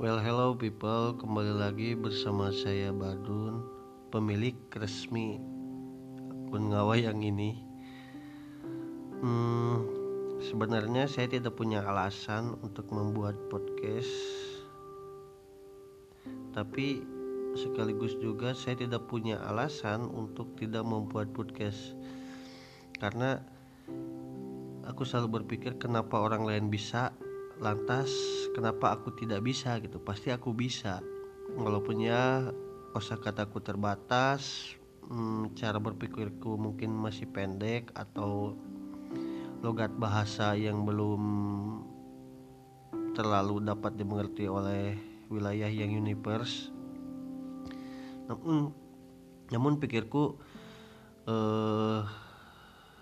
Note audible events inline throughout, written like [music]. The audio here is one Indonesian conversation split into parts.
Well, hello people, kembali lagi bersama saya Badun, pemilik resmi akun ngawa yang ini. Hmm, sebenarnya saya tidak punya alasan untuk membuat podcast, tapi sekaligus juga saya tidak punya alasan untuk tidak membuat podcast, karena aku selalu berpikir kenapa orang lain bisa lantas kenapa aku tidak bisa gitu? Pasti aku bisa. Walaupun ya kosakataku terbatas hmm, cara berpikirku mungkin masih pendek atau logat bahasa yang belum terlalu dapat dimengerti oleh wilayah yang universe. Namun namun pikirku eh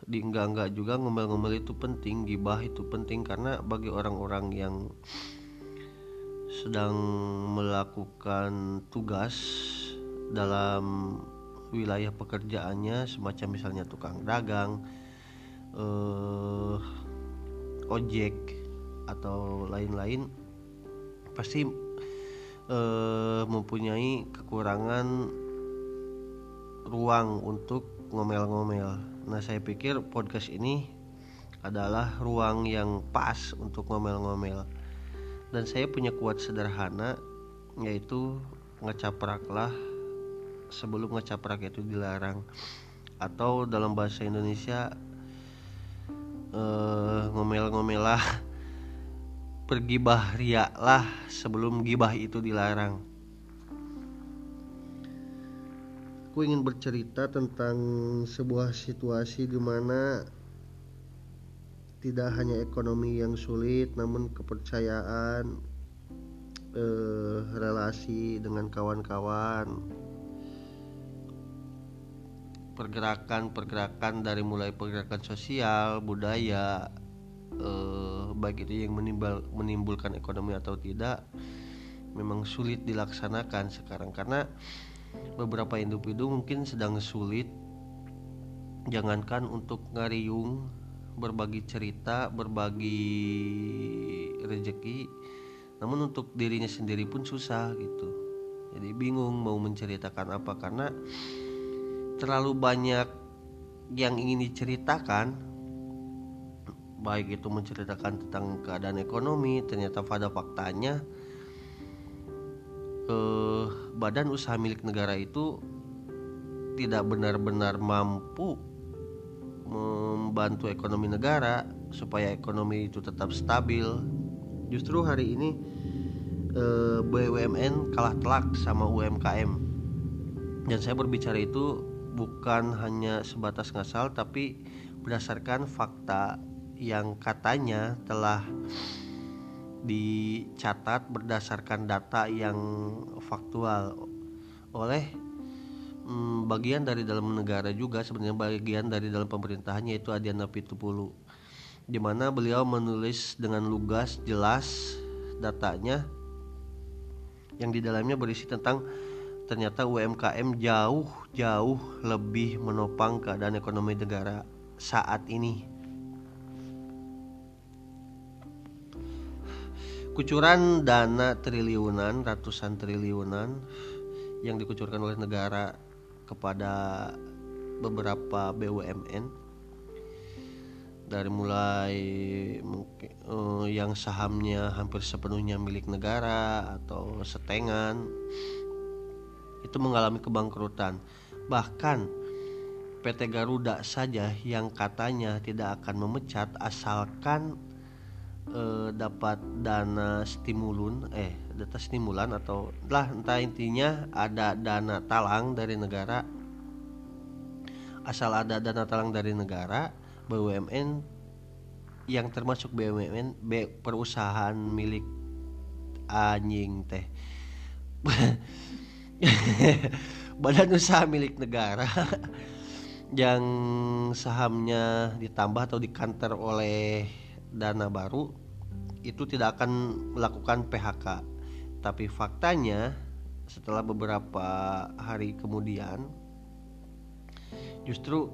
di enggak-enggak juga ngomel-ngomel itu penting gibah itu penting karena bagi orang-orang yang sedang melakukan tugas dalam wilayah pekerjaannya semacam misalnya tukang dagang eh, ojek atau lain-lain pasti eh, mempunyai kekurangan ruang untuk ngomel-ngomel Nah saya pikir podcast ini adalah ruang yang pas untuk ngomel-ngomel. Dan saya punya kuat sederhana yaitu ngecapraklah sebelum ngecaprak itu dilarang. Atau dalam bahasa Indonesia eh, ngomel-ngomelah pergi bahria lah sebelum gibah itu dilarang aku ingin bercerita tentang sebuah situasi di mana tidak hanya ekonomi yang sulit namun kepercayaan eh, relasi dengan kawan-kawan pergerakan-pergerakan dari mulai pergerakan sosial budaya eh, baik itu yang menimbul, menimbulkan ekonomi atau tidak memang sulit dilaksanakan sekarang. Karena beberapa individu mungkin sedang sulit. Jangankan untuk ngariung berbagi cerita berbagi rezeki namun untuk dirinya sendiri pun susah gitu. Jadi bingung mau menceritakan apa karena terlalu banyak yang ingin diceritakan. Baik itu menceritakan tentang keadaan ekonomi ternyata pada faktanya eh, badan usaha milik negara itu tidak benar-benar mampu membantu ekonomi negara supaya ekonomi itu tetap stabil. Justru hari ini eh, BUMN kalah telak sama UMKM. Dan saya berbicara itu bukan hanya sebatas ngasal tapi berdasarkan fakta yang katanya telah dicatat berdasarkan data yang faktual oleh hmm, bagian dari dalam negara juga sebenarnya bagian dari dalam pemerintahannya yaitu Adiana Pitupulu di mana beliau menulis dengan lugas jelas datanya yang di dalamnya berisi tentang ternyata UMKM jauh jauh lebih menopang keadaan ekonomi negara saat ini kucuran dana triliunan ratusan triliunan yang dikucurkan oleh negara kepada beberapa BUMN dari mulai uh, yang sahamnya hampir sepenuhnya milik negara atau setengan itu mengalami kebangkrutan. Bahkan PT Garuda saja yang katanya tidak akan memecat asalkan eh, dapat dana stimulun eh data stimulan atau lah entah intinya ada dana talang dari negara. Asal ada dana talang dari negara BUMN yang termasuk BUMN B, perusahaan milik anjing teh. [laughs] Badan usaha milik negara [laughs] yang sahamnya ditambah atau dikantor oleh dana baru itu tidak akan melakukan PHK. Tapi faktanya setelah beberapa hari kemudian justru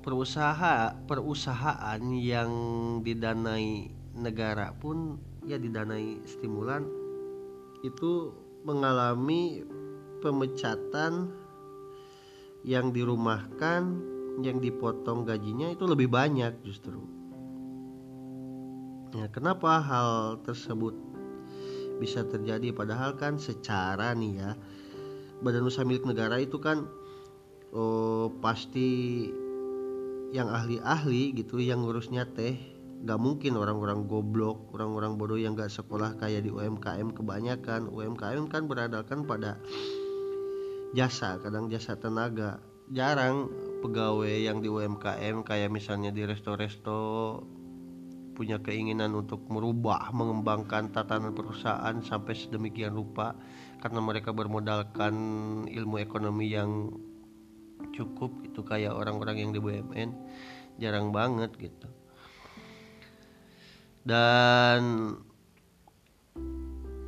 perusaha perusahaan yang didanai negara pun ya didanai stimulan itu mengalami pemecatan yang dirumahkan yang dipotong gajinya itu lebih banyak justru ya kenapa hal tersebut bisa terjadi? Padahal kan secara nih ya badan usaha milik negara itu kan oh, pasti yang ahli-ahli gitu yang ngurusnya teh gak mungkin orang-orang goblok orang-orang bodoh yang gak sekolah kayak di UMKM kebanyakan. UMKM kan beradalkan pada jasa kadang jasa tenaga. Jarang pegawai yang di UMKM kayak misalnya di resto-resto punya keinginan untuk merubah mengembangkan tatanan perusahaan sampai sedemikian rupa karena mereka bermodalkan ilmu ekonomi yang cukup itu kayak orang-orang yang di BUMN jarang banget gitu. Dan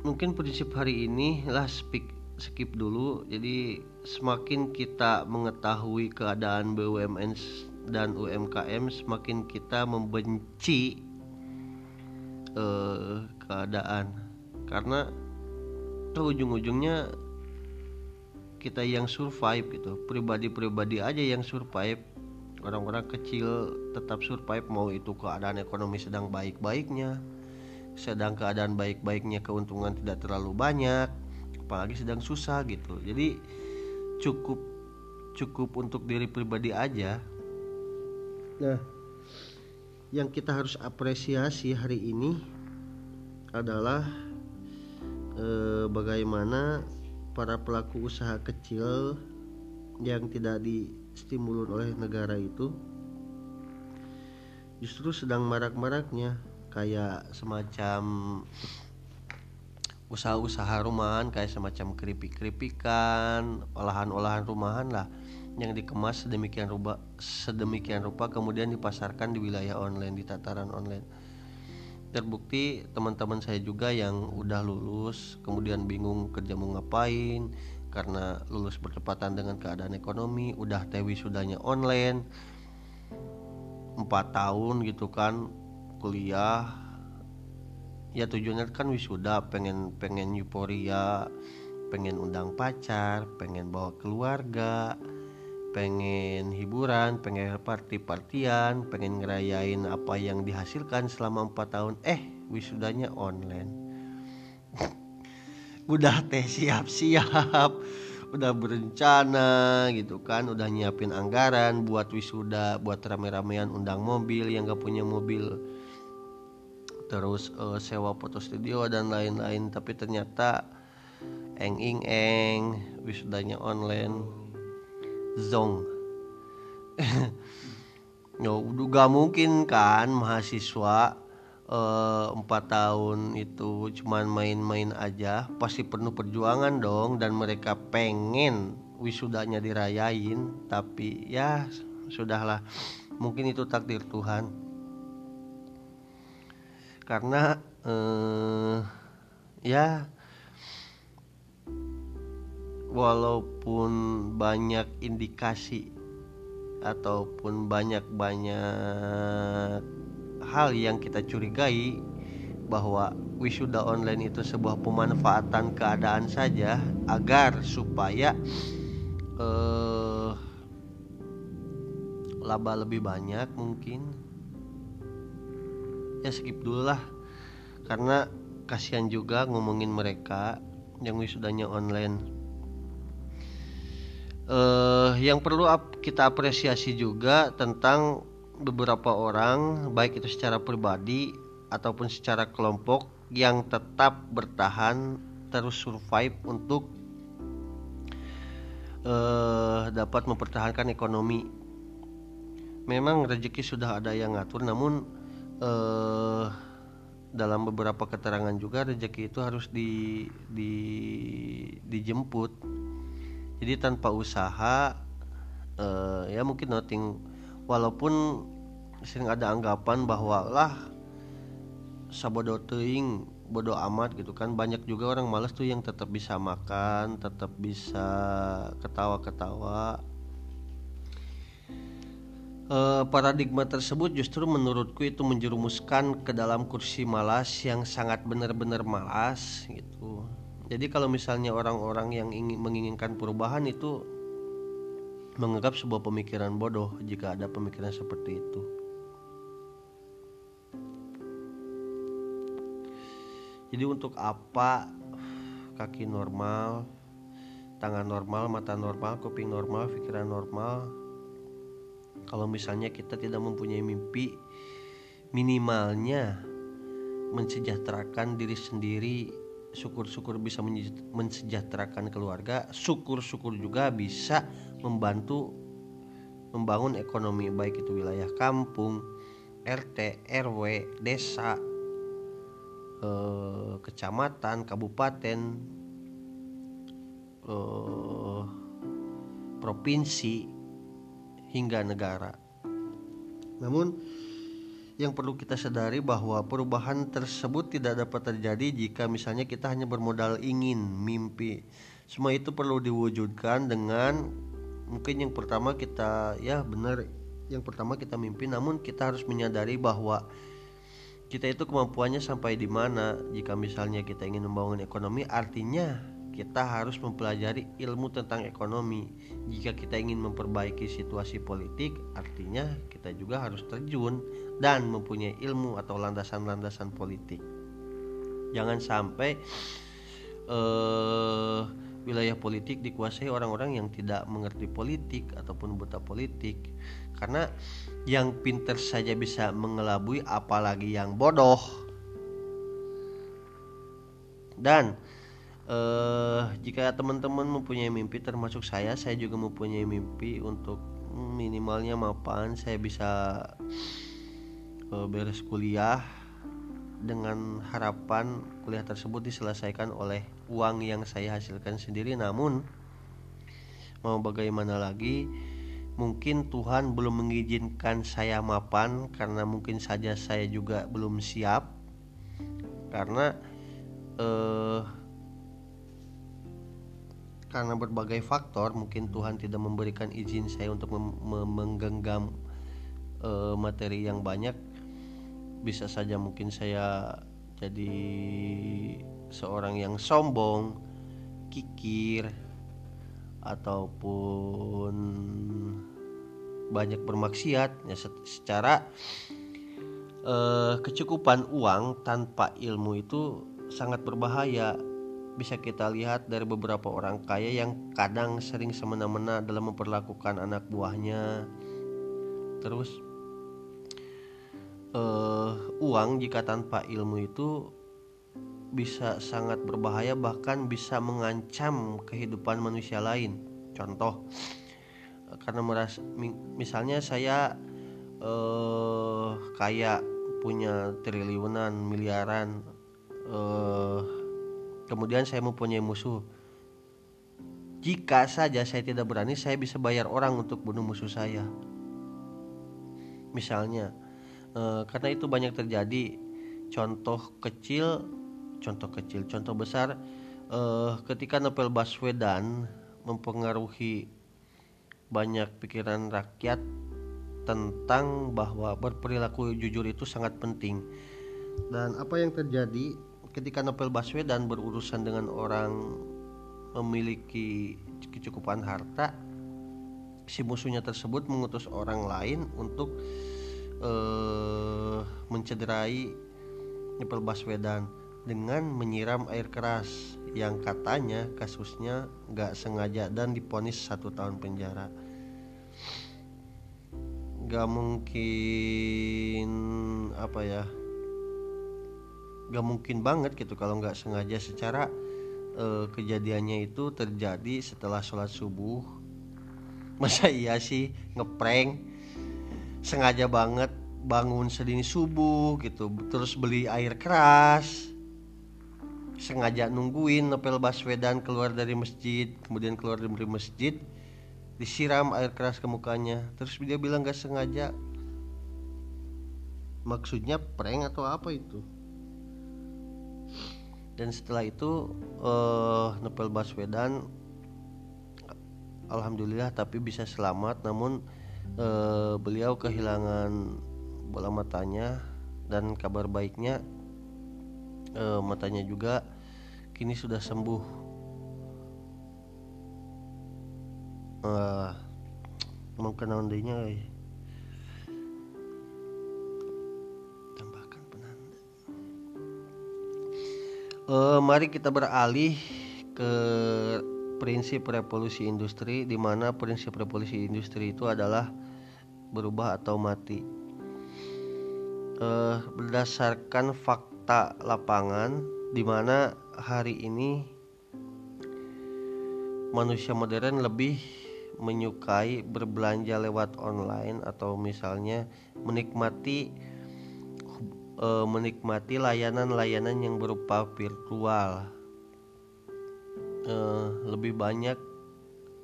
mungkin prinsip hari ini lah speak skip dulu. Jadi semakin kita mengetahui keadaan BUMN dan UMKM semakin kita membenci uh, keadaan. Karena tuh ujung-ujungnya kita yang survive gitu. Pribadi-pribadi aja yang survive. Orang-orang kecil tetap survive mau itu keadaan ekonomi sedang baik-baiknya. Sedang keadaan baik-baiknya keuntungan tidak terlalu banyak. Apalagi sedang susah gitu. Jadi cukup cukup untuk diri pribadi aja. Nah yang kita harus apresiasi hari ini adalah eh, bagaimana para pelaku usaha kecil yang tidak distimulus oleh negara itu justru sedang marak-maraknya kayak semacam usaha-usaha rumahan kayak semacam keripik-keripikan, olahan-olahan rumahan lah yang dikemas sedemikian rupa sedemikian rupa kemudian dipasarkan di wilayah online di tataran online. Terbukti teman-teman saya juga yang udah lulus kemudian bingung kerja mau ngapain karena lulus bertepatan dengan keadaan ekonomi, udah tewi sudahnya online. 4 tahun gitu kan kuliah ya tujuannya kan wisuda pengen pengen euforia pengen undang pacar pengen bawa keluarga pengen hiburan pengen party-partian pengen ngerayain apa yang dihasilkan selama empat tahun. Eh wisudanya online. [laughs] Udah teh siap-siap udah berencana gitu kan udah nyiapin anggaran buat wisuda buat rame-ramean undang mobil. Yang gak punya mobil terus uh, sewa foto studio dan lain-lain. Tapi ternyata eng ing eng wisudanya online. Zong. [laughs] No gak mungkin kan mahasiswa eh, empat uh, tahun itu cuman main-main aja. Pasti penuh perjuangan dong dan mereka pengen wisudanya dirayain. Tapi ya sudahlah. Mungkin itu takdir Tuhan karena eh, ya walaupun banyak indikasi ataupun banyak-banyak hal yang kita curigai bahwa wisuda online itu sebuah pemanfaatan keadaan saja agar supaya eh, laba lebih banyak mungkin ya skip dulu lah. Karena kasihan juga ngomongin mereka yang wisudanya online. Uh, yang perlu ap kita apresiasi juga tentang beberapa orang baik itu secara pribadi ataupun secara kelompok yang tetap bertahan terus survive untuk uh, dapat mempertahankan ekonomi. Memang rezeki sudah ada yang ngatur namun eh, dalam beberapa keterangan juga rezeki itu harus di, di dijemput. Jadi tanpa usaha eh, ya mungkin nothing walaupun sering ada anggapan bahwa lah sabodo teing bodoh amat gitu kan. Banyak juga orang males tuh yang tetap bisa makan tetap bisa ketawa-ketawa Uh, paradigma tersebut justru menurutku itu menjerumuskan ke dalam kursi malas yang sangat benar-benar malas gitu. Jadi kalau misalnya orang-orang yang ingin menginginkan perubahan itu menganggap sebuah pemikiran bodoh jika ada pemikiran seperti itu. Jadi untuk apa kaki normal tangan normal mata normal kuping normal pikiran normal kalau misalnya kita tidak mempunyai mimpi minimalnya mensejahterakan diri sendiri. Syukur-syukur bisa mensejahterakan keluarga. Syukur-syukur juga bisa membantu membangun ekonomi baik itu wilayah kampung RT RW desa eh, kecamatan kabupaten eh, provinsi hingga negara. Namun yang perlu kita sadari bahwa perubahan tersebut tidak dapat terjadi jika misalnya kita hanya bermodal ingin, mimpi. Semua itu perlu diwujudkan dengan mungkin yang pertama kita ya benar yang pertama kita mimpi. Namun kita harus menyadari bahwa kita itu kemampuannya sampai di mana. Jika misalnya kita ingin membangun ekonomi artinya kita harus mempelajari ilmu tentang ekonomi. Jika kita ingin memperbaiki situasi politik, artinya kita juga harus terjun dan mempunyai ilmu atau landasan-landasan politik. Jangan sampai uh, wilayah politik dikuasai orang-orang yang tidak mengerti politik ataupun buta politik. Karena yang pinter saja bisa mengelabui apalagi yang bodoh. Dan uh, jika teman-teman mempunyai mimpi termasuk saya saya juga mempunyai mimpi untuk minimalnya mapan. Saya bisa uh, beres kuliah dengan harapan kuliah tersebut diselesaikan oleh uang yang saya hasilkan sendiri. Namun mau bagaimana lagi mungkin Tuhan belum mengizinkan saya mapan karena mungkin saja saya juga belum siap. Karena eh, karena berbagai faktor mungkin Tuhan tidak memberikan izin saya untuk menggenggam uh, materi yang banyak. Bisa saja mungkin saya jadi seorang yang sombong kikir ataupun banyak bermaksiat ya secara uh, kecukupan uang tanpa ilmu itu sangat berbahaya bisa kita lihat dari beberapa orang kaya yang kadang sering semena-mena dalam memperlakukan anak buahnya. Terus uh, uang jika tanpa ilmu itu bisa sangat berbahaya bahkan bisa mengancam kehidupan manusia lain. Contoh karena merasa misalnya saya uh, kaya punya triliunan miliaran uh, kemudian saya mempunyai musuh. Jika saja saya tidak berani saya bisa bayar orang untuk bunuh musuh saya. Misalnya eh, karena itu banyak terjadi. Contoh kecil contoh kecil contoh besar eh, ketika Novel Baswedan mempengaruhi banyak pikiran rakyat tentang bahwa berperilaku jujur itu sangat penting. Dan apa yang terjadi ketika Novel Baswedan berurusan dengan orang memiliki kecukupan harta si musuhnya tersebut mengutus orang lain untuk uh, mencederai Novel Baswedan dengan menyiram air keras yang katanya kasusnya gak sengaja dan diponis satu tahun penjara. Gak mungkin apa ya gak mungkin banget gitu kalau nggak sengaja secara uh, kejadiannya itu terjadi setelah sholat subuh. [laughs] Masa iya sih ngeprank sengaja banget bangun sedini subuh gitu terus beli air keras sengaja nungguin Novel Baswedan keluar dari masjid kemudian keluar dari masjid disiram air keras ke mukanya terus dia bilang gak sengaja. Maksudnya prank atau apa itu dan setelah itu uh, Novel Baswedan alhamdulillah tapi bisa selamat. Namun uh, beliau kehilangan bola matanya dan kabar baiknya uh, matanya juga kini sudah sembuh. Uh, mau kenal ya uh, mari kita beralih ke prinsip revolusi industri di mana prinsip revolusi industri itu adalah berubah atau mati. Uh, berdasarkan fakta lapangan di mana hari ini manusia modern lebih menyukai berbelanja lewat online atau misalnya menikmati e, menikmati layanan-layanan yang berupa virtual. E, lebih banyak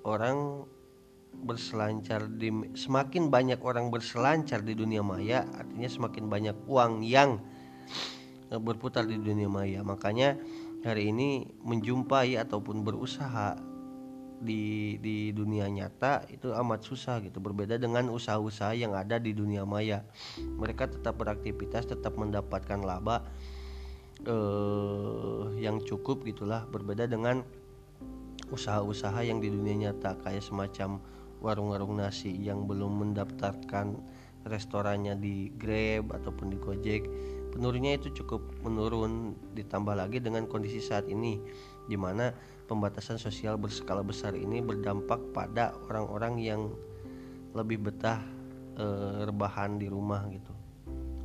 orang berselancar di semakin banyak orang berselancar di dunia maya artinya semakin banyak uang yang e, berputar di dunia maya. Makanya hari ini menjumpai ataupun berusaha di di dunia nyata itu amat susah gitu. Berbeda dengan usaha-usaha yang ada di dunia maya. Mereka tetap beraktivitas tetap mendapatkan laba eh, yang cukup gitulah. Berbeda dengan usaha-usaha yang di dunia nyata kayak semacam warung-warung nasi yang belum mendaftarkan restorannya di Grab ataupun di Gojek penurunnya itu cukup menurun. Ditambah lagi dengan kondisi saat ini di mana pembatasan sosial berskala besar ini berdampak pada orang-orang yang lebih betah e, rebahan di rumah gitu.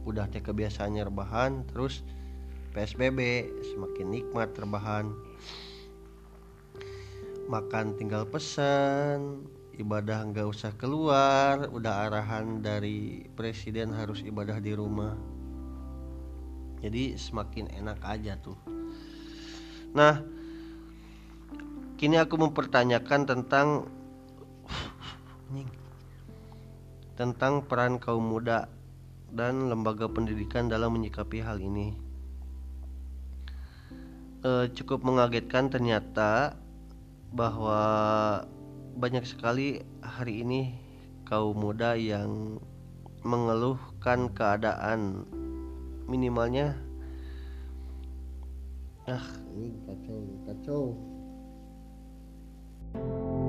Udah teh kebiasaannya rebahan terus PSBB semakin nikmat rebahan. Makan tinggal pesan ibadah nggak usah keluar udah arahan dari presiden harus ibadah di rumah. Jadi semakin enak aja tuh. Nah Kini aku mempertanyakan tentang tentang peran kaum muda dan lembaga pendidikan dalam menyikapi hal ini. E, cukup mengagetkan ternyata bahwa banyak sekali hari ini kaum muda yang mengeluhkan keadaan minimalnya. Ah ini kacau kacau you